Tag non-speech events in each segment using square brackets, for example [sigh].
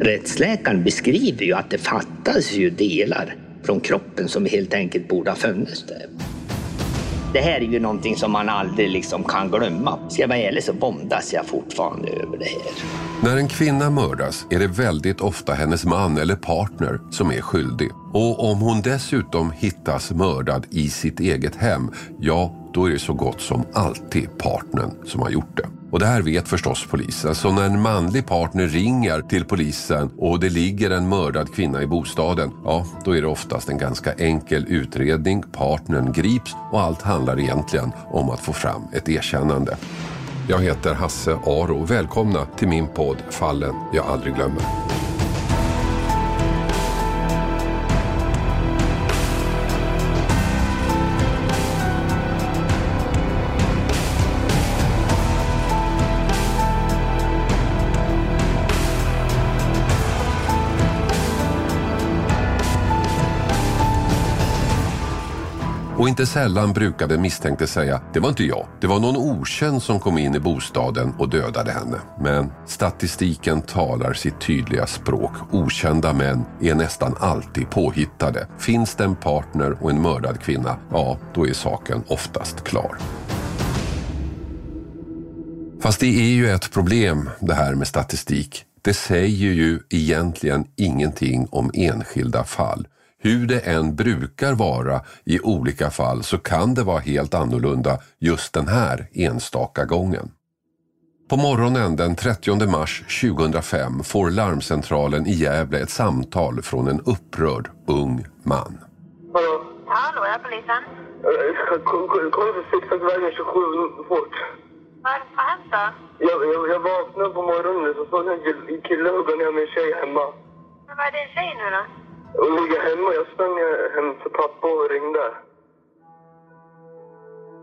Rättsläkaren beskriver ju att det fattas ju delar från kroppen som helt enkelt borde ha funnits där. Det här är ju någonting som man aldrig liksom kan glömma. Ska jag vara ärlig så våndas jag fortfarande över det här. När en kvinna mördas är det väldigt ofta hennes man eller partner som är skyldig. Och om hon dessutom hittas mördad i sitt eget hem, ja, då är det så gott som alltid partnern som har gjort det. Och det här vet förstås polisen. Så när en manlig partner ringer till polisen och det ligger en mördad kvinna i bostaden, ja, då är det oftast en ganska enkel utredning. Partnern grips och allt handlar egentligen om att få fram ett erkännande. Jag heter Hasse Aro. Välkomna till min podd Fallen jag aldrig glömmer. Och inte sällan brukade misstänkte säga det var inte jag, det var någon okänd som kom in i bostaden och dödade henne. Men statistiken talar sitt tydliga språk. Okända män är nästan alltid påhittade. Finns det en partner och en mördad kvinna, ja då är saken oftast klar. Fast det är ju ett problem det här med statistik. Det säger ju egentligen ingenting om enskilda fall. Hur det än brukar vara i olika fall så kan det vara helt annorlunda just den här enstaka gången. På morgonen den 30 mars 2005 får larmcentralen i Gävle ett samtal från en upprörd ung man. Hallå? Hallå, är polisen? Kom till Sixaxvägen 27 fort. Vad har hänt då? Jag, jag, jag vaknade på morgonen så såg jag en kille hugga ner min tjej hemma. Men vad är din tjej nu då? Hon ligga hemma. Jag sprang eh, hem till pappa och ringde.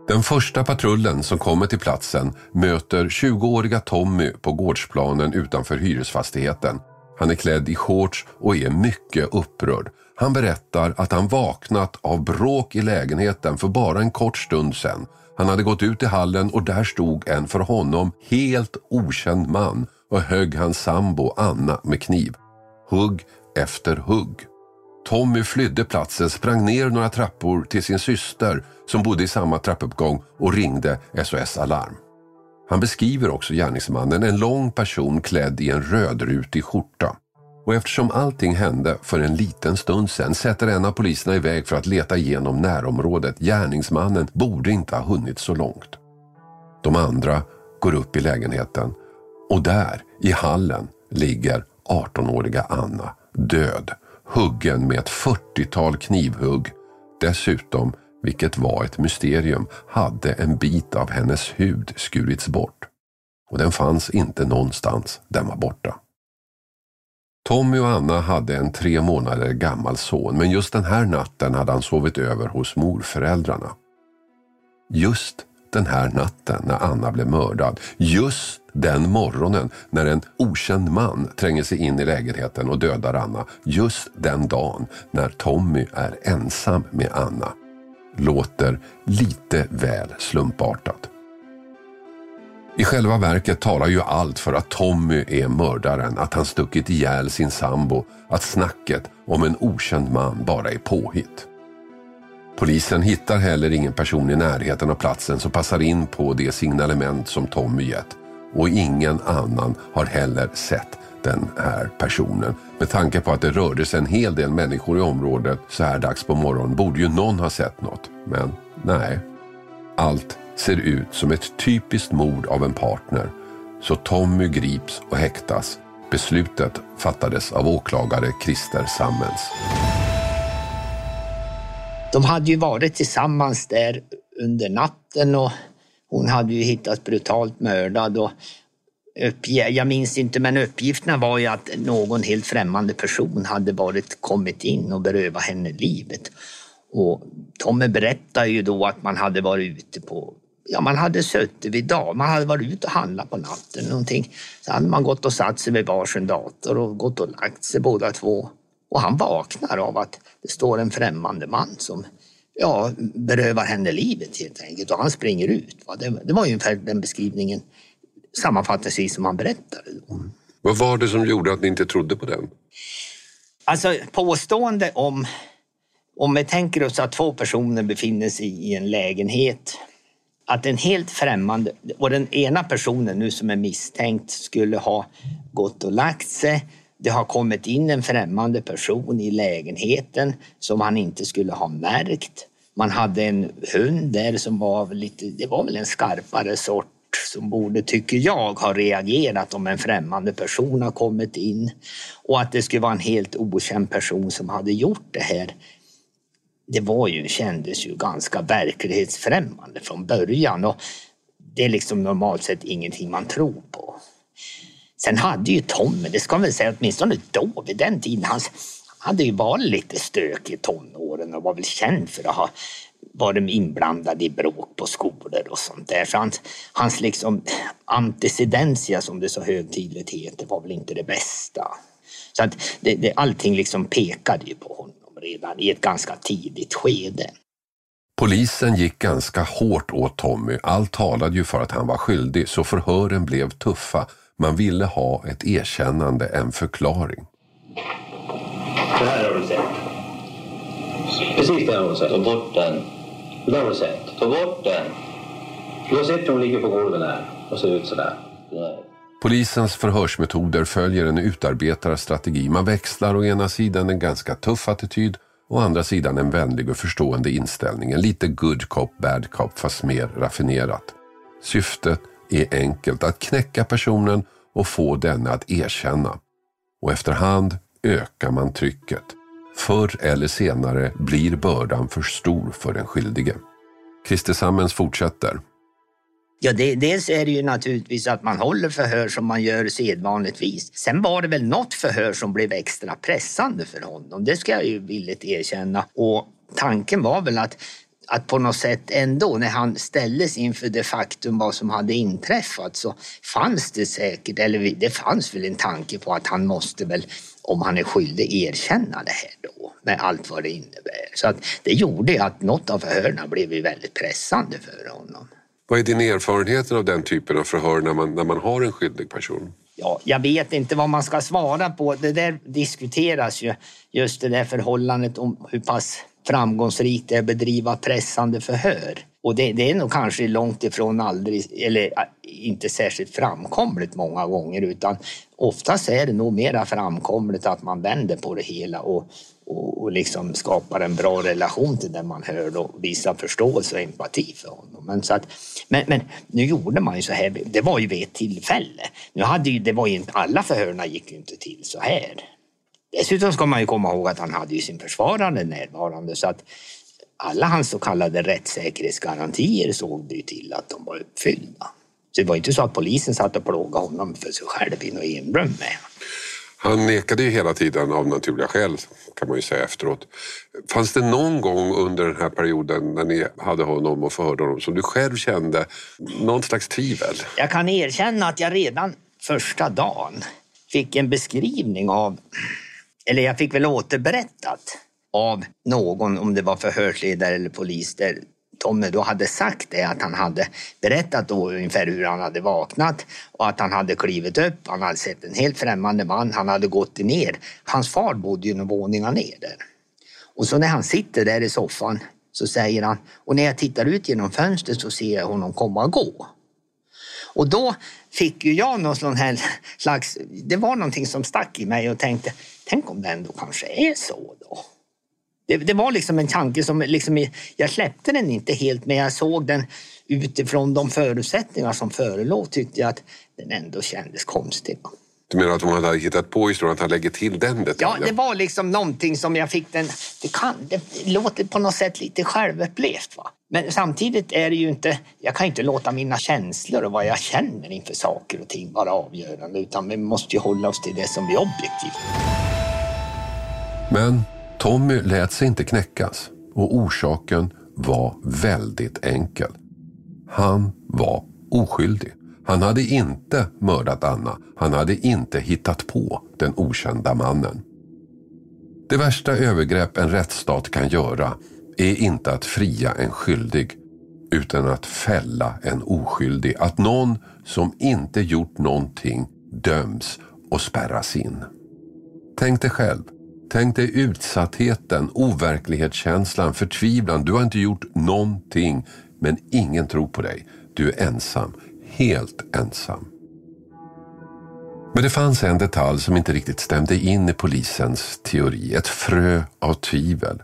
Den första patrullen som kommer till platsen möter 20-åriga Tommy på gårdsplanen utanför hyresfastigheten. Han är klädd i shorts och är mycket upprörd. Han berättar att han vaknat av bråk i lägenheten för bara en kort stund sedan. Han hade gått ut i hallen och där stod en för honom helt okänd man och högg hans sambo Anna med kniv. Hugg efter hugg. Tommy flydde platsen, sprang ner några trappor till sin syster som bodde i samma trappuppgång och ringde SOS Alarm. Han beskriver också gärningsmannen, en lång person klädd i en rödrutig skjorta. Och eftersom allting hände för en liten stund sedan sätter en av poliserna iväg för att leta igenom närområdet. Gärningsmannen borde inte ha hunnit så långt. De andra går upp i lägenheten och där, i hallen, ligger 18-åriga Anna död huggen med ett 40-tal knivhugg. Dessutom, vilket var ett mysterium, hade en bit av hennes hud skurits bort. Och den fanns inte någonstans, den var borta. Tommy och Anna hade en tre månader gammal son men just den här natten hade han sovit över hos morföräldrarna. Just den här natten när Anna blev mördad, just den morgonen när en okänd man tränger sig in i lägenheten och dödar Anna, just den dagen när Tommy är ensam med Anna, låter lite väl slumpartat. I själva verket talar ju allt för att Tommy är mördaren, att han stuckit ihjäl sin sambo, att snacket om en okänd man bara är påhitt. Polisen hittar heller ingen person i närheten av platsen som passar in på det signalement som Tommy gett och ingen annan har heller sett den här personen. Med tanke på att det rörde sig en hel del människor i området så här dags på morgonen borde ju någon ha sett något. Men nej. Allt ser ut som ett typiskt mord av en partner. Så Tommy grips och häktas. Beslutet fattades av åklagare Christer Sammens. De hade ju varit tillsammans där under natten och hon hade ju hittats brutalt mördad. Och jag minns inte, men uppgifterna var ju att någon helt främmande person hade varit, kommit in och berövat henne livet. Och Tommy berättade ju då att man hade varit ute på Ja, man hade suttit vid dag, man hade varit ute och handlat på natten. Någonting. Så hade man gått och satt sig vid varsin dator och gått och lagt sig båda två. Och han vaknar av att det står en främmande man som ja, berövar henne livet helt enkelt och han springer ut. Det, det var ungefär den beskrivningen sammanfattningsvis som han berättade. Då. Vad var det som gjorde att ni inte trodde på den? Alltså påstående om, om vi tänker oss att två personer befinner sig i en lägenhet, att en helt främmande, och den ena personen nu som är misstänkt skulle ha gått och lagt sig. Det har kommit in en främmande person i lägenheten som han inte skulle ha märkt. Man hade en hund där som var lite, det var väl en skarpare sort som borde, tycker jag, ha reagerat om en främmande person har kommit in. Och att det skulle vara en helt okänd person som hade gjort det här. Det var ju, kändes ju ganska verklighetsfrämmande från början. Och det är liksom normalt sett ingenting man tror på. Sen hade ju Tommy, det ska man väl säga åtminstone då, vid den tiden, han hade ju varit lite stökig i tonåren och var väl känd för att ha varit inblandad i bråk på skolor och sånt där. Så hans, hans liksom antecedentia som det så högtidligt heter var väl inte det bästa. Så att det, det, allting liksom pekade ju på honom redan i ett ganska tidigt skede. Polisen gick ganska hårt åt Tommy. Allt talade ju för att han var skyldig så förhören blev tuffa. Man ville ha ett erkännande, en förklaring. Det här har du sett. Precis det har du sett. Ta bort den. Det har du sett. Ta bort den. Du har sett hur hon ligger på golvet där och ser ut sådär. Polisens förhörsmetoder följer en utarbetad strategi. Man växlar å ena sidan en ganska tuff attityd och å andra sidan en vänlig och förstående inställning. En lite good cop, bad cop fast mer raffinerat. Syftet är enkelt, att knäcka personen och få denne att erkänna. Och efterhand ökar man trycket. Förr eller senare blir bördan för stor för den skyldige. Christer Sammens fortsätter. Ja, det, dels är det ju naturligtvis att man håller förhör som man gör sedvanligtvis. Sen var det väl något förhör som blev extra pressande för honom. Det ska jag ju villigt erkänna. Och tanken var väl att att på något sätt ändå när han ställdes inför det faktum vad som hade inträffat så fanns det säkert, eller det fanns väl en tanke på att han måste väl, om han är skyldig, erkänna det här då med allt vad det innebär. Så att det gjorde att något av förhören blev väldigt pressande för honom. Vad är din erfarenhet av den typen av förhör när man, när man har en skyldig person? Ja, jag vet inte vad man ska svara på. Det där diskuteras ju, just det där förhållandet om hur pass framgångsrikt är att bedriva pressande förhör. Och det, det, är nog kanske långt ifrån aldrig, eller äh, inte särskilt framkomligt många gånger utan oftast är det nog mera framkomligt att man vänder på det hela och, och, och liksom skapar en bra relation till den man hör och visar förståelse och empati för honom. Men, så att, men, men nu gjorde man ju så här, det var ju vid ett tillfälle. Nu hade ju, det var ju, alla förhörna gick ju inte till så här. Dessutom ska man ju komma ihåg att han hade ju sin försvarare närvarande så att alla hans så kallade rättssäkerhetsgarantier såg det ju till att de var uppfyllda. Så det var inte så att polisen satt och plågade honom för sig själv i något enrum med. Han nekade ju hela tiden av naturliga skäl kan man ju säga efteråt. Fanns det någon gång under den här perioden när ni hade honom och förhörde honom som du själv kände någon slags tvivel? Jag kan erkänna att jag redan första dagen fick en beskrivning av eller jag fick väl återberättat av någon, om det var förhörsledare eller polis, där Tommy då hade sagt det att han hade berättat då ungefär hur han hade vaknat och att han hade klivit upp, han hade sett en helt främmande man, han hade gått ner. Hans far bodde ju några våningar ner där. Och så när han sitter där i soffan så säger han, och när jag tittar ut genom fönstret så ser jag honom komma och gå. Och då fick ju jag någon sån här slags, det var någonting som stack i mig och tänkte, tänk om det ändå kanske är så då. Det, det var liksom en tanke som, liksom, jag släppte den inte helt men jag såg den utifrån de förutsättningar som förelåg tyckte jag att den ändå kändes konstig. Du menar att hon hade hittat på historien, att han lägger till den detaljen? Ja, det var liksom någonting som jag fick den... Det, kan, det låter på något sätt lite självupplevt. Va? Men samtidigt är det ju inte... Jag kan inte låta mina känslor och vad jag känner inför saker och ting vara avgörande utan vi måste ju hålla oss till det som är objektivt. Men Tommy lät sig inte knäckas och orsaken var väldigt enkel. Han var oskyldig. Han hade inte mördat Anna. Han hade inte hittat på den okända mannen. Det värsta övergrepp en rättsstat kan göra är inte att fria en skyldig utan att fälla en oskyldig. Att någon som inte gjort någonting döms och spärras in. Tänk dig själv. Tänk dig utsattheten, overklighetskänslan, förtvivlan. Du har inte gjort någonting, men ingen tror på dig. Du är ensam, helt ensam. Men det fanns en detalj som inte riktigt stämde in i polisens teori. Ett frö av tvivel.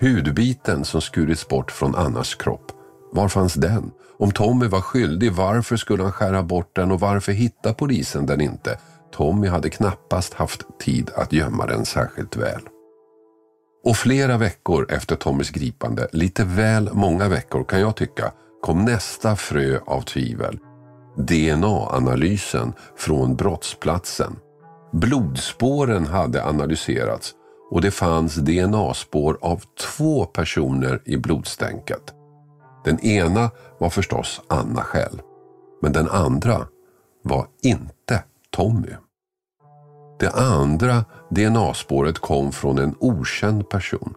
Hudbiten som skurits bort från Annas kropp. Var fanns den? Om Tommy var skyldig, varför skulle han skära bort den och varför hittade polisen den inte? Tommy hade knappast haft tid att gömma den särskilt väl. Och flera veckor efter Tommys gripande, lite väl många veckor kan jag tycka, kom nästa frö av tvivel. DNA-analysen från brottsplatsen. Blodspåren hade analyserats och det fanns DNA-spår av två personer i blodstänket. Den ena var förstås Anna själv, men den andra var inte Tommy. Det andra DNA-spåret kom från en okänd person.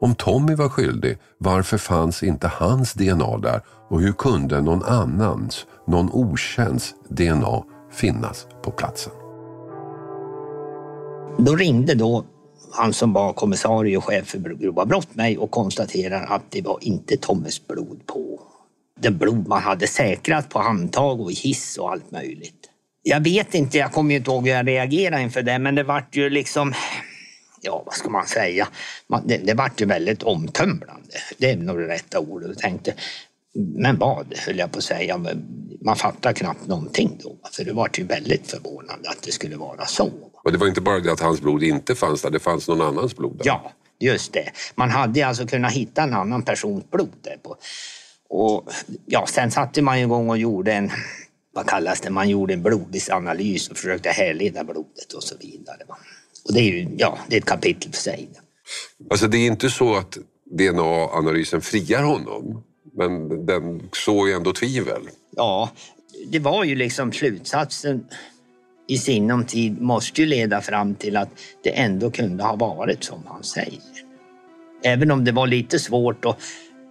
Om Tommy var skyldig, varför fanns inte hans DNA där och hur kunde någon annans, någon okänds DNA finnas på platsen? Då ringde då han som var kommissarie och chef för grova brott mig och konstaterade att det var inte Tommys blod på. Det blod man hade säkrat på handtag och hiss och allt möjligt. Jag vet inte, jag kommer inte ihåg hur jag reagerade inför det, men det vart ju liksom ja, vad ska man säga? det, det vart ju väldigt omtumlande. Det är nog det rätta ordet. Jag tänkte, men vad, höll jag på att säga. Man fattar knappt någonting då. För det var ju väldigt förvånande att det skulle vara så. Och det var inte bara det att hans blod inte fanns där, det fanns någon annans blod där? Ja, just det. Man hade alltså kunnat hitta en annan persons blod där. På. Och ja, sen satte man igång och gjorde en, vad kallas det, man gjorde en blodisanalys och försökte härleda blodet och så vidare. Och det är ju, ja, det är ett kapitel för sig. Alltså det är inte så att DNA-analysen friar honom, men den såg ju ändå tvivel. Ja, det var ju liksom slutsatsen i sinom tid måste ju leda fram till att det ändå kunde ha varit som han säger. Även om det var lite svårt att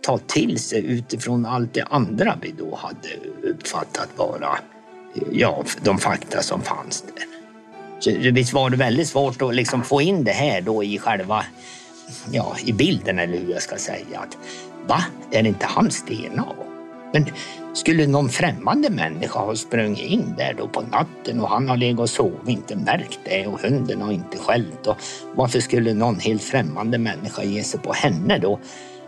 ta till sig utifrån allt det andra vi då hade uppfattat vara ja, de fakta som fanns där. Så visst var det väldigt svårt att liksom få in det här då i själva ja, i bilden eller hur jag ska säga. Att, Va? Är det inte hans DNA? Men skulle någon främmande människa ha sprungit in där då på natten och han har legat och sovit, inte märkt det och hunden har inte skällt. Och varför skulle någon helt främmande människa ge sig på henne då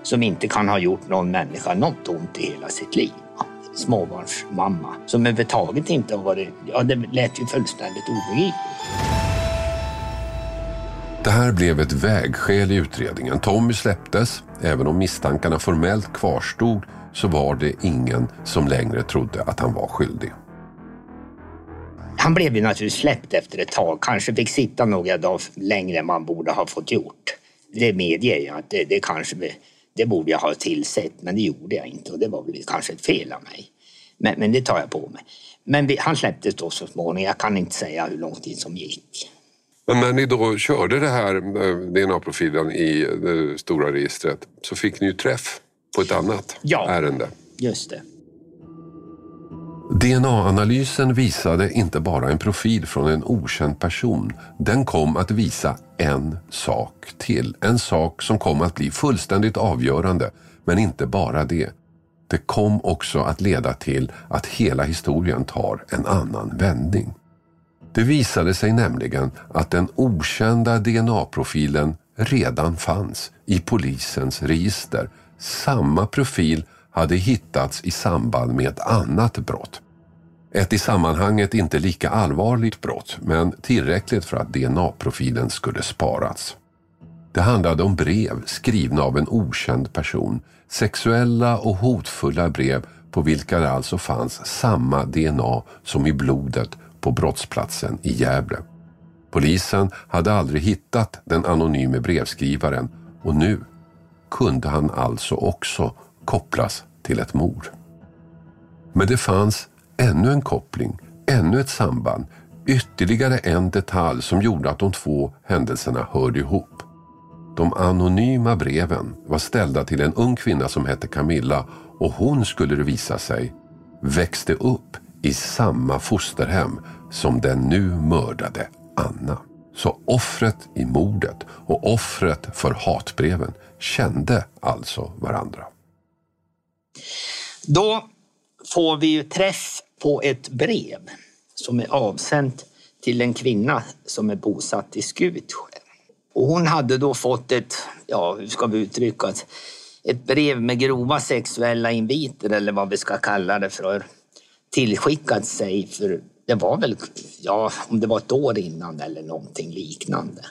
som inte kan ha gjort någon människa något ont i hela sitt liv? Småbarnsmamma som överhuvudtaget inte har varit... Ja, det lät ju fullständigt obegripligt. Det här blev ett vägskäl i utredningen. Tommy släpptes. Även om misstankarna formellt kvarstod så var det ingen som längre trodde att han var skyldig. Han blev ju naturligtvis släppt efter ett tag. Kanske fick sitta några dagar längre än man borde ha fått gjort. Det medger jag att det, det kanske det borde jag ha tillsett, men det gjorde jag inte och det var väl kanske ett fel av mig. Men, men det tar jag på mig. Men vi, han släpptes då så småningom. Jag kan inte säga hur lång tid som gick. Men när ni då körde det här eh, DNA-profilen i det stora registret så fick ni ju träff på ett annat ja, ärende. just det. DNA-analysen visade inte bara en profil från en okänd person. Den kom att visa en sak till. En sak som kom att bli fullständigt avgörande. Men inte bara det. Det kom också att leda till att hela historien tar en annan vändning. Det visade sig nämligen att den okända DNA-profilen redan fanns i polisens register. Samma profil hade hittats i samband med ett annat brott. Ett i sammanhanget inte lika allvarligt brott, men tillräckligt för att DNA-profilen skulle sparas. Det handlade om brev skrivna av en okänd person. Sexuella och hotfulla brev på vilka det alltså fanns samma DNA som i blodet på brottsplatsen i Gävle. Polisen hade aldrig hittat den anonyme brevskrivaren och nu kunde han alltså också kopplas till ett mord. Men det fanns ännu en koppling, ännu ett samband, ytterligare en detalj som gjorde att de två händelserna hörde ihop. De anonyma breven var ställda till en ung kvinna som hette Camilla och hon skulle det visa sig växte upp i samma fosterhem som den nu mördade Anna. Så offret i mordet och offret för hatbreven kände alltså varandra. Då får vi ju träff på ett brev som är avsänt till en kvinna som är bosatt i Skutskär. Och hon hade då fått ett, ja hur ska vi uttrycka det, ett brev med grova sexuella inviter eller vad vi ska kalla det för tillskickat sig för det var väl, ja om det var ett år innan eller någonting liknande.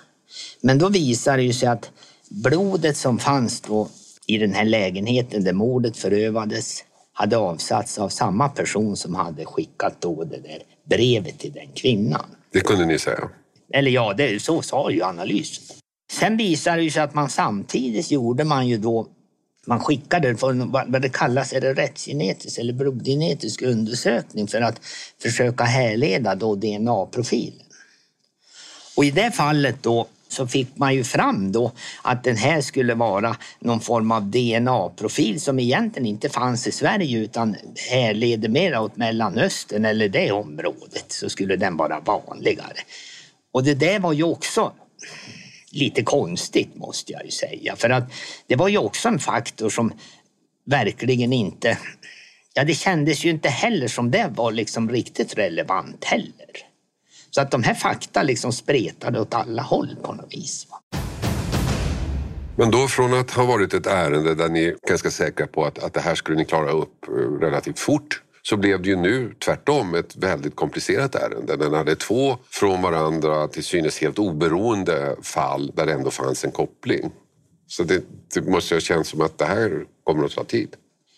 Men då visade det sig att blodet som fanns då i den här lägenheten där mordet förövades hade avsatts av samma person som hade skickat då det där brevet till den kvinnan. Det kunde ni säga? Eller ja, det, så sa ju analysen. Sen visade det sig att man samtidigt gjorde man ju då man skickade för vad det kallas, är det rättsgenetisk eller blodgenetisk undersökning för att försöka härleda då DNA-profilen. Och i det fallet då så fick man ju fram då att den här skulle vara någon form av DNA-profil som egentligen inte fanns i Sverige utan härleder mer åt Mellanöstern eller det området så skulle den vara vanligare. Och det där var ju också lite konstigt måste jag ju säga för att det var ju också en faktor som verkligen inte Ja, det kändes ju inte heller som det var liksom riktigt relevant heller. Så att de här fakta liksom spretade åt alla håll på något vis. Men då från att ha varit ett ärende där ni är ganska säkra på att, att det här skulle ni klara upp eh, relativt fort så blev det ju nu tvärtom ett väldigt komplicerat ärende. Den hade två från varandra till synes helt oberoende fall där det ändå fanns en koppling. Så det, det måste ha känts som att det här kommer att ta tid.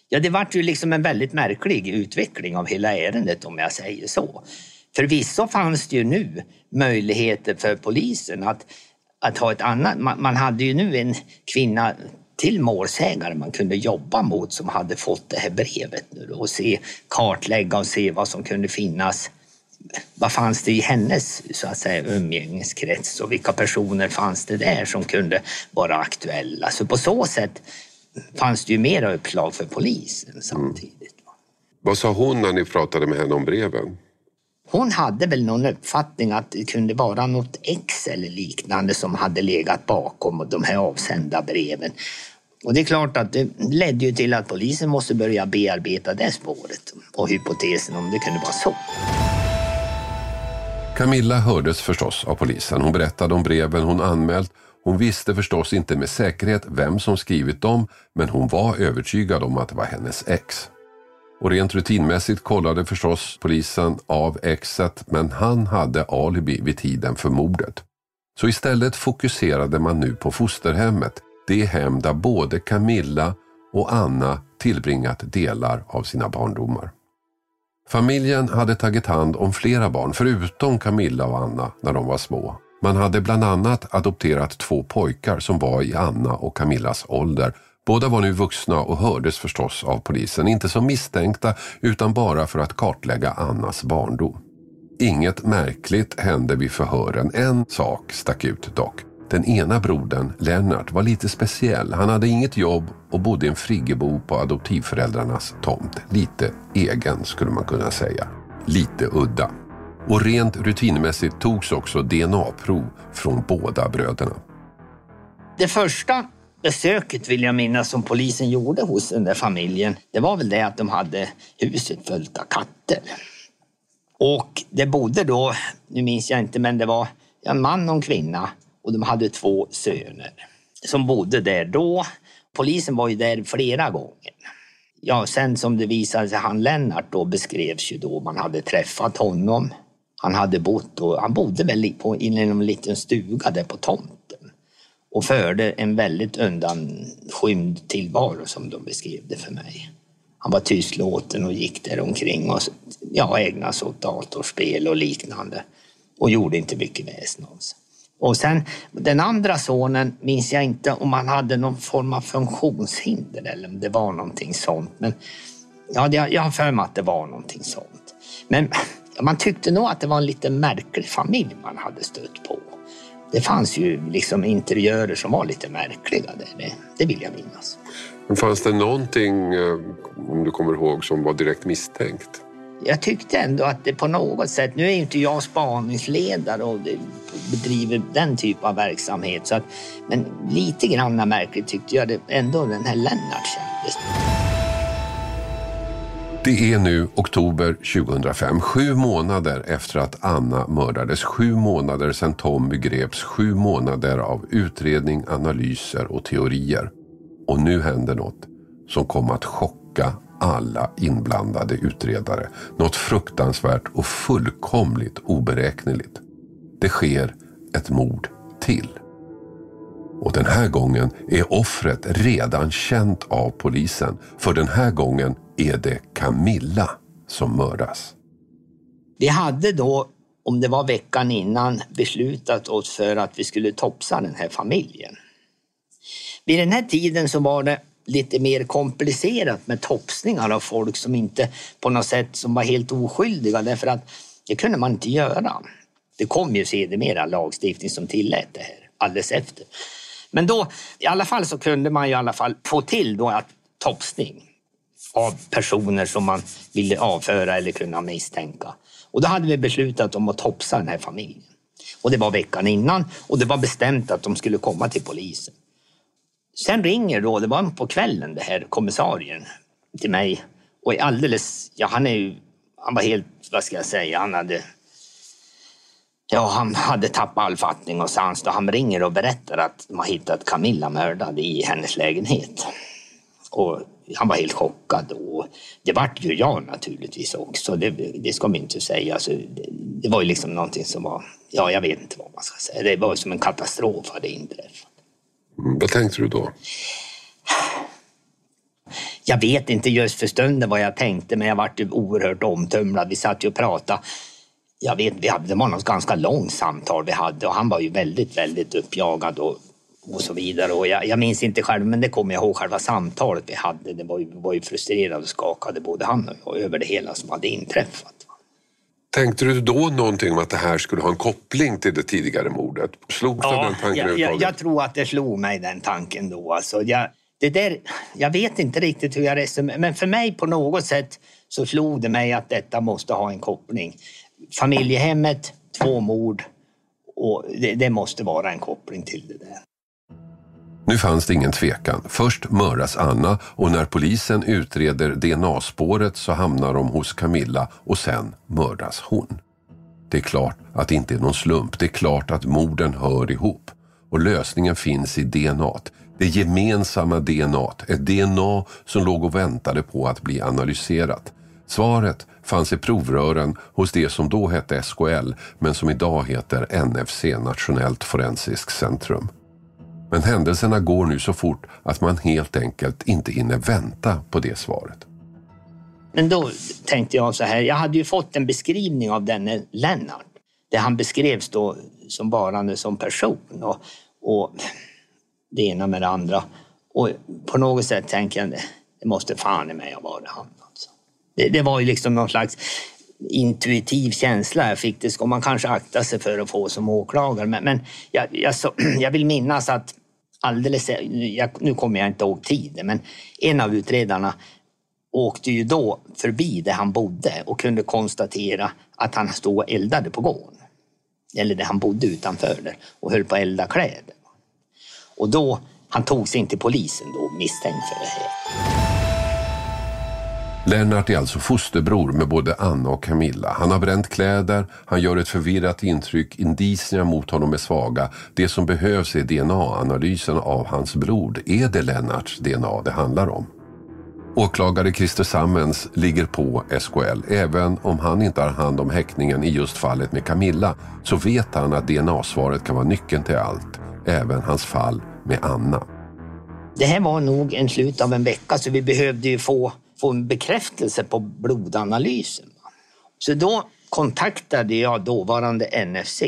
Ja, det vart ju liksom en väldigt märklig utveckling av hela ärendet om jag säger så. Förvisso fanns det ju nu möjligheter för polisen att, att ha ett annat... Man, man hade ju nu en kvinna till målsägare man kunde jobba mot som hade fått det här brevet nu och se, kartlägga och se vad som kunde finnas. Vad fanns det i hennes så att säga, umgängeskrets och vilka personer fanns det där som kunde vara aktuella? Så på så sätt fanns det ju mera uppslag för polisen samtidigt. Mm. Vad sa hon när ni pratade med henne om breven? Hon hade väl någon uppfattning att det kunde vara något ex eller liknande som hade legat bakom de här avsända breven. Och det är klart att det ledde ju till att polisen måste börja bearbeta det spåret och hypotesen om det kunde vara så. Camilla hördes förstås av polisen. Hon berättade om breven hon anmält. Hon visste förstås inte med säkerhet vem som skrivit dem men hon var övertygad om att det var hennes ex. Och rent rutinmässigt kollade förstås polisen av exet men han hade alibi vid tiden för mordet. Så istället fokuserade man nu på fosterhemmet, det hem där både Camilla och Anna tillbringat delar av sina barndomar. Familjen hade tagit hand om flera barn förutom Camilla och Anna när de var små. Man hade bland annat adopterat två pojkar som var i Anna och Camillas ålder Båda var nu vuxna och hördes förstås av polisen, inte som misstänkta utan bara för att kartlägga Annas barndom. Inget märkligt hände vid förhören. En sak stack ut dock. Den ena brodern, Lennart, var lite speciell. Han hade inget jobb och bodde i en friggebo på adoptivföräldrarnas tomt. Lite egen skulle man kunna säga. Lite udda. Och rent rutinmässigt togs också DNA-prov från båda bröderna. Det första besöket vill jag minnas som polisen gjorde hos den där familjen, det var väl det att de hade huset fullt av katter. Och det bodde då, nu minns jag inte, men det var en man och en kvinna och de hade två söner som bodde där då. Polisen var ju där flera gånger. Ja, sen som det visade sig, han Lennart då beskrevs ju då, man hade träffat honom. Han hade bott och han bodde väl på, i en liten stuga där på tomten och förde en väldigt undanskymd tillvaro som de beskrev det för mig. Han var tystlåten och gick där omkring och ja, ägnade sig åt datorspel och liknande och gjorde inte mycket väsen av sig. Och sen den andra sonen minns jag inte om han hade någon form av funktionshinder eller om det var någonting sånt. Men ja, jag har för mig att det var någonting sånt. Men man tyckte nog att det var en lite märklig familj man hade stött på det fanns ju liksom interiörer som var lite märkliga. Det, det vill jag minnas. Men fanns det någonting, eh, om du kommer ihåg, som var direkt misstänkt? jag tyckte ändå att det på något sätt, nu är ju inte jag spaningsledare och bedriver den typen av verksamhet, så att, men lite grann märkligt tyckte jag det ändå den här Lennart kändes. Det är nu oktober 2005, sju månader efter att Anna mördades. Sju månader sedan Tommy greps. Sju månader av utredning, analyser och teorier. Och nu händer något som kom att chocka alla inblandade utredare. Något fruktansvärt och fullkomligt oberäkneligt. Det sker ett mord till. Och den här gången är offret redan känt av polisen. För den här gången är det Camilla som mördas. Vi hade då, om det var veckan innan, beslutat oss för att vi skulle topsa den här familjen. Vid den här tiden så var det lite mer komplicerat med topsningar av folk som inte på något sätt som var helt oskyldiga därför att det kunde man inte göra. Det kom ju sedermera lagstiftning som tillät det här alldeles efter. Men då, i alla fall så kunde man ju i alla fall få till då att topsning av personer som man ville avföra eller kunna misstänka. Och då hade vi beslutat om att topsa den här familjen. Och det var veckan innan och det var bestämt att de skulle komma till polisen. Sen ringer då, det var på kvällen det här kommissarien till mig och är alldeles, ja han är ju, han var helt, vad ska jag säga, han hade Ja, han hade tappat all fattning och sans då han ringer och berättar att de har hittat Camilla mördad i hennes lägenhet. Och han var helt chockad och det vart ju jag naturligtvis också. Det, det ska man inte säga. Alltså, det, det, var ju liksom någonting som var, ja jag vet inte vad man ska säga. Det var som en katastrof hade inträffat. Mm, vad tänkte du då? Jag vet inte just för stunden vad jag tänkte men jag vart ju oerhört omtumlad. Vi satt ju och pratade. Jag vet, vi hade, det var något ganska långt samtal vi hade och han var ju väldigt, väldigt uppjagad och, och så vidare. Och jag, jag minns inte själv, men det kommer jag ihåg, själva samtalet vi hade. Det var ju, var ju frustrerad och skakade både han och jag över det hela som hade inträffat. Tänkte du då någonting om att det här skulle ha en koppling till det tidigare mordet? Slogs ja, den tanken jag, jag, jag, tror att det slog mig den tanken då. Alltså, jag, det där, jag vet inte riktigt hur jag resonerar, men för mig på något sätt så slog det mig att detta måste ha en koppling. Familjehemmet, två mord och det, det måste vara en koppling till det där. Nu fanns det ingen tvekan. Först mördas Anna och när polisen utreder DNA-spåret så hamnar de hos Camilla och sen mördas hon. Det är klart att det inte är någon slump. Det är klart att morden hör ihop. Och lösningen finns i DNA. Det gemensamma DNA. Ett DNA som låg och väntade på att bli analyserat. Svaret fanns i provrören hos det som då hette SKL men som idag heter NFC, Nationellt forensiskt centrum. Men händelserna går nu så fort att man helt enkelt inte hinner vänta på det svaret. Men då tänkte jag så här, jag hade ju fått en beskrivning av denne Lennart. Där han beskrevs då som varande som person och, och det ena med det andra. Och på något sätt tänker jag, det måste fan i mig ha varit han. Alltså. Det, det, var ju liksom någon slags intuitiv känsla jag fick. Det ska man kanske akta sig för att få som åklagare. Men, men jag, jag, så, [clears throat] jag vill minnas att alldeles, eh, jag, nu kommer jag inte ihåg tiden, men en av utredarna åkte ju då förbi där han bodde och kunde konstatera att han stod och eldade på gården. Eller där han bodde utanför där och höll på att elda kläder. Och då, han tog sig in till polisen då misstänkt för det här. Lennart är alltså fosterbror med både Anna och Camilla. Han har bränt kläder, han gör ett förvirrat intryck, indicierna mot honom är svaga. Det som behövs är DNA-analysen av hans blod. Är det Lennarts DNA det handlar om? Åklagare Christer Sammens ligger på SKL. Även om han inte har hand om häktningen i just fallet med Camilla så vet han att DNA-svaret kan vara nyckeln till allt. Även hans fall med Anna. Det här var nog en slut av en vecka så vi behövde ju få få en bekräftelse på blodanalysen. Så då kontaktade jag dåvarande NFC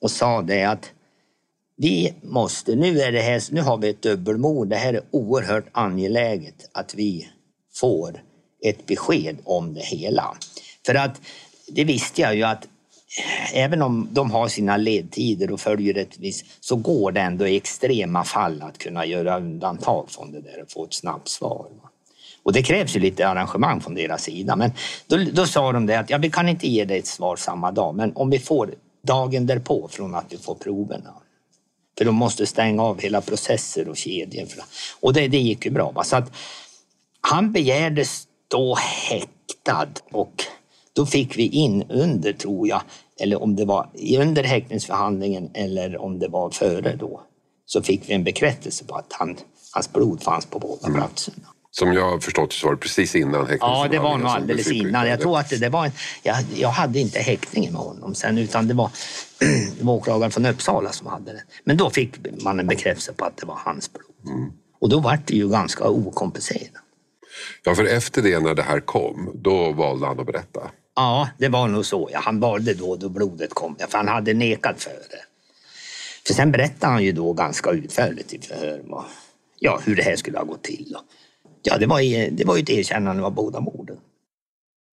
och sa det att vi måste, nu, är det här, nu har vi ett dubbelmord, det här är oerhört angeläget att vi får ett besked om det hela. För att det visste jag ju att även om de har sina ledtider och följer ett visst, så går det ändå i extrema fall att kunna göra undantag från det där och få ett snabbt svar. Och det krävs ju lite arrangemang från deras sida. Men då, då sa de det att ja, vi kan inte ge dig ett svar samma dag, men om vi får dagen därpå från att du får proverna. För de måste stänga av hela processer och kedjor. Och det, det gick ju bra. Va? Så att han begärdes då häktad och då fick vi in under, tror jag, eller om det var under häktningsförhandlingen eller om det var före då, så fick vi en bekräftelse på att han, hans blod fanns på båda Mm. platserna. Som jag har förstått så var det precis innan Ja, häktningsförhandlingen. det var nog alldeles innan. Jag tror att det, det var en, jag, jag hade inte häktningen med honom sen utan det var, [clears throat] det var åklagaren från Uppsala som hade det. Men då fick man en bekräftelse på att det var hans blod. Mm. Och då var det ju ganska okompenserat. Ja, för efter det när det här kom, då valde han att berätta. Ja, det var nog så. Ja, han valde då då blodet kom. Ja, för han hade nekat för det. För sen berättade han ju då ganska utförligt i förhör ja, hur det här skulle ha gått till. Och, ja, det var, ju- det var ju ett erkännande av båda morden.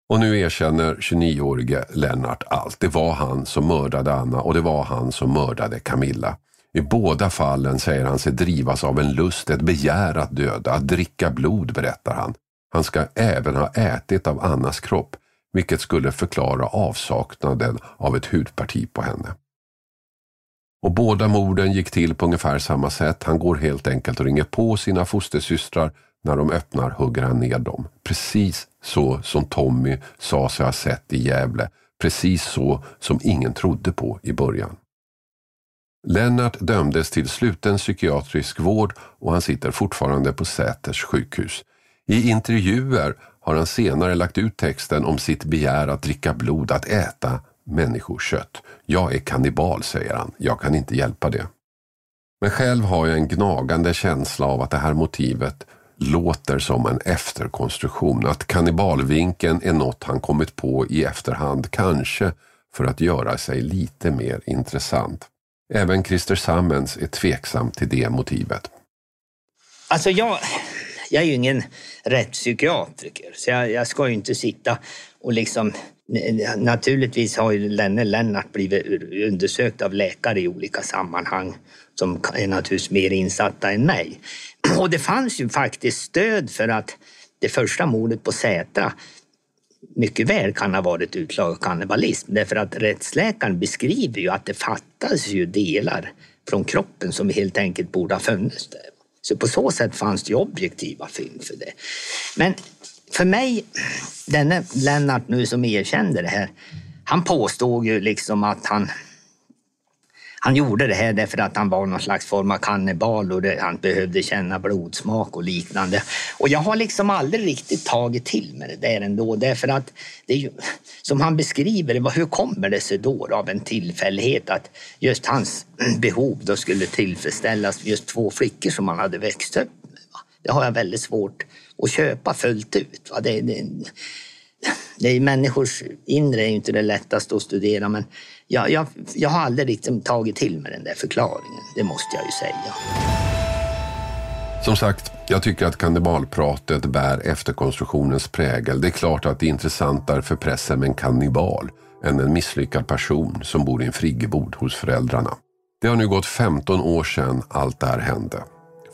Och nu erkänner 29-årige Lennart allt. Det var han som mördade Anna och det var han som mördade Camilla. I båda fallen säger han sig drivas av en lust, ett begär att döda, att dricka blod, berättar han. Han ska även ha ätit av Annas kropp, vilket skulle förklara avsaknaden av ett hudparti på henne. Och båda morden gick till på ungefär samma sätt. Han går helt enkelt och ringer på sina fostersystrar. När de öppnar hugger han ner dem. Precis så som Tommy sa sig ha sett i Gävle. Precis så som ingen trodde på i början. Lennart dömdes till sluten psykiatrisk vård och han sitter fortfarande på Säters sjukhus. I intervjuer har han senare lagt ut texten om sitt begär att dricka blod, att äta människokött. Jag är kannibal, säger han. Jag kan inte hjälpa det. Men själv har jag en gnagande känsla av att det här motivet låter som en efterkonstruktion. Att kannibalvinkeln är något han kommit på i efterhand, kanske för att göra sig lite mer intressant. Även Christer Sammens är tveksam till det motivet. Alltså jag, jag är ju ingen rättspsykiatriker så jag, jag ska ju inte sitta och liksom Naturligtvis har ju Lenne Lennart blivit undersökt av läkare i olika sammanhang som är naturligtvis mer insatta än mig. [clears throat] Och det fanns ju faktiskt stöd för att det första mordet på Sätra mycket väl kan ha varit utslag av kannibalism. Därför att rättsläkaren beskriver ju att det fattas ju delar från kroppen som helt enkelt borde ha funnits där. Så på så sätt fanns det ju objektiva fynd för det. Men för mig, [clears throat] denne Lennart nu som erkände det här, han påstod ju liksom att han han gjorde det här därför att han var någon slags form av kannibal och det, han behövde känna blodsmak och liknande. Och jag har liksom aldrig riktigt tagit till mig det där ändå därför att det är ju, som han beskriver det, hur kommer det sig då av en tillfällighet att just hans [clears throat] behov då skulle tillfredsställas just två flickor som han hade växt upp med. Det har jag väldigt svårt att köpa fullt ut. Det, det, det är människors inre är ju inte det lättaste att studera men jag, jag, jag har aldrig liksom tagit till mig den där förklaringen, det måste jag ju säga. Som sagt, jag tycker att kannibalpratet bär efterkonstruktionens prägel. Det är klart att det är intressantare för pressen med en kannibal än en misslyckad person som bor i en friggebod hos föräldrarna. Det har nu gått 15 år sedan allt det här hände.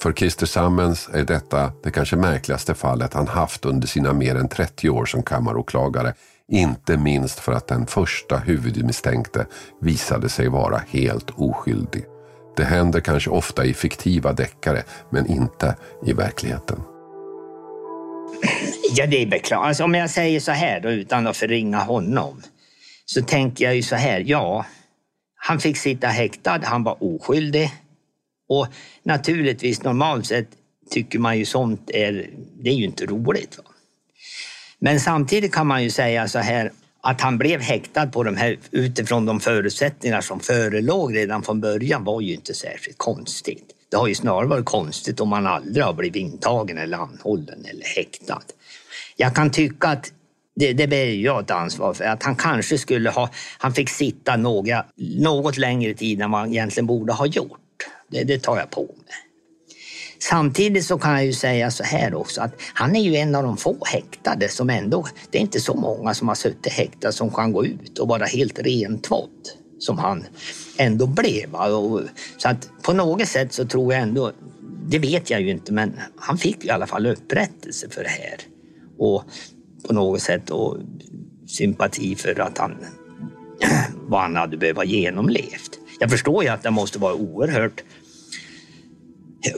För Christer Sammens är detta det kanske märkligaste fallet han haft under sina mer än 30 år som kammaråklagare. Inte minst för att den första huvudmisstänkte visade sig vara helt oskyldig. Det händer kanske ofta i fiktiva deckare, men inte i verkligheten. Ja, det är beklagligt. Alltså, om jag säger så här då, utan att förringa honom, så tänker jag ju så här, ja, han fick sitta häktad, han var oskyldig. Och naturligtvis, normalt sett tycker man ju sånt är, det är ju inte roligt. Va? Men samtidigt kan man ju säga så här, att han blev häktad på de här, utifrån de förutsättningar som förelåg redan från början var ju inte särskilt konstigt. Det har ju snarare varit konstigt om man aldrig har blivit intagen eller anhållen eller häktad. Jag kan tycka att det, det bär jag ett ansvar för. Att han kanske skulle ha... Han fick sitta några, något längre tid än vad han egentligen borde ha gjort. Det, det tar jag på mig. Samtidigt så kan jag ju säga så här också att han är ju en av de få häktade som ändå, det är inte så många som har suttit häktade som kan gå ut och vara helt rentvådd som han ändå blev. så att på något sätt så tror jag ändå det vet jag ju inte, men han fick i alla fall upprättelse för det här. Och på något sätt och sympati för att han, [clears throat] vad han hade behövt ha genomlevt. Jag förstår ju att det måste vara oerhört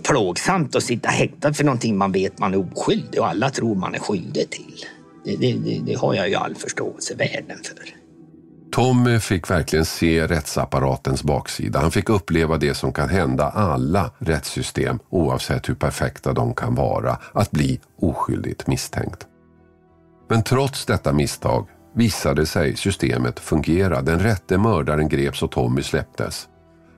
plågsamt att sitta häktad för någonting man vet man är oskyldig och alla tror man är skyldig till. Det, det, det, det har jag ju all förståelse världen för. Tommy fick verkligen se rättsapparatens baksida. Han fick uppleva det som kan hända alla rättssystem oavsett hur perfekta de kan vara, att bli oskyldigt misstänkt. Men trots detta misstag visade sig systemet fungera. Den rätte mördaren greps och Tommy släpptes.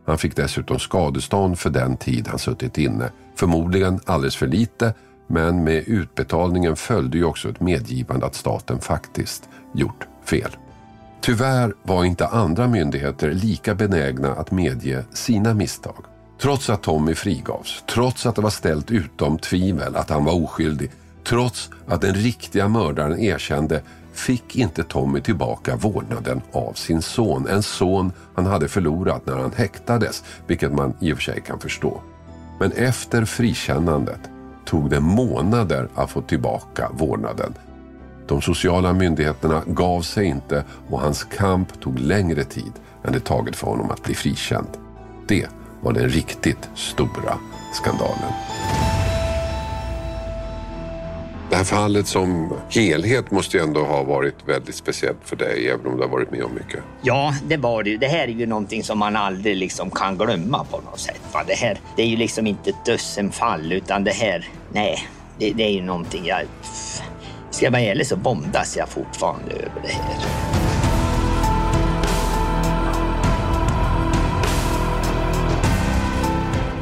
Han fick dessutom skadestånd för den tid han suttit inne. Förmodligen alldeles för lite, men med utbetalningen följde ju också ett medgivande att staten faktiskt gjort fel. Tyvärr var inte andra myndigheter lika benägna att medge sina misstag. Trots att Tommy frigavs, trots att det var ställt utom tvivel att han var oskyldig, trots att den riktiga mördaren erkände fick inte Tommy tillbaka vårdnaden av sin son. En son han hade förlorat när han häktades, vilket man i och för sig kan förstå. Men efter frikännandet tog det månader att få tillbaka vårdnaden. De sociala myndigheterna gav sig inte och hans kamp tog längre tid än det tagit för honom att bli frikänd. Det var den riktigt stora skandalen. Det här fallet som helhet måste ju ändå ha varit väldigt speciellt för dig, även om du har varit med om mycket. Ja, det var det ju. Det här är ju någonting som man aldrig liksom kan glömma på något sätt. Va? Det, här, det är ju liksom inte ett dussinfall, utan det här, nej, det, det är ju någonting jag... Ska jag vara ärlig så bondas jag fortfarande över det här.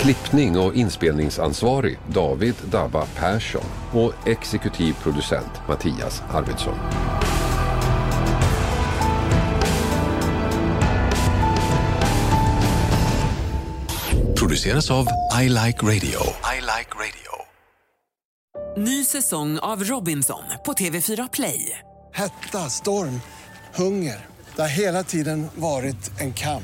Klippning och inspelningsansvarig David Dabba Persson och exekutiv producent Mattias Arvidsson. Produceras av I Like Radio. I like radio. Ny säsong av Robinson på TV4 Play. Hetta, storm, hunger. Det har hela tiden varit en kamp.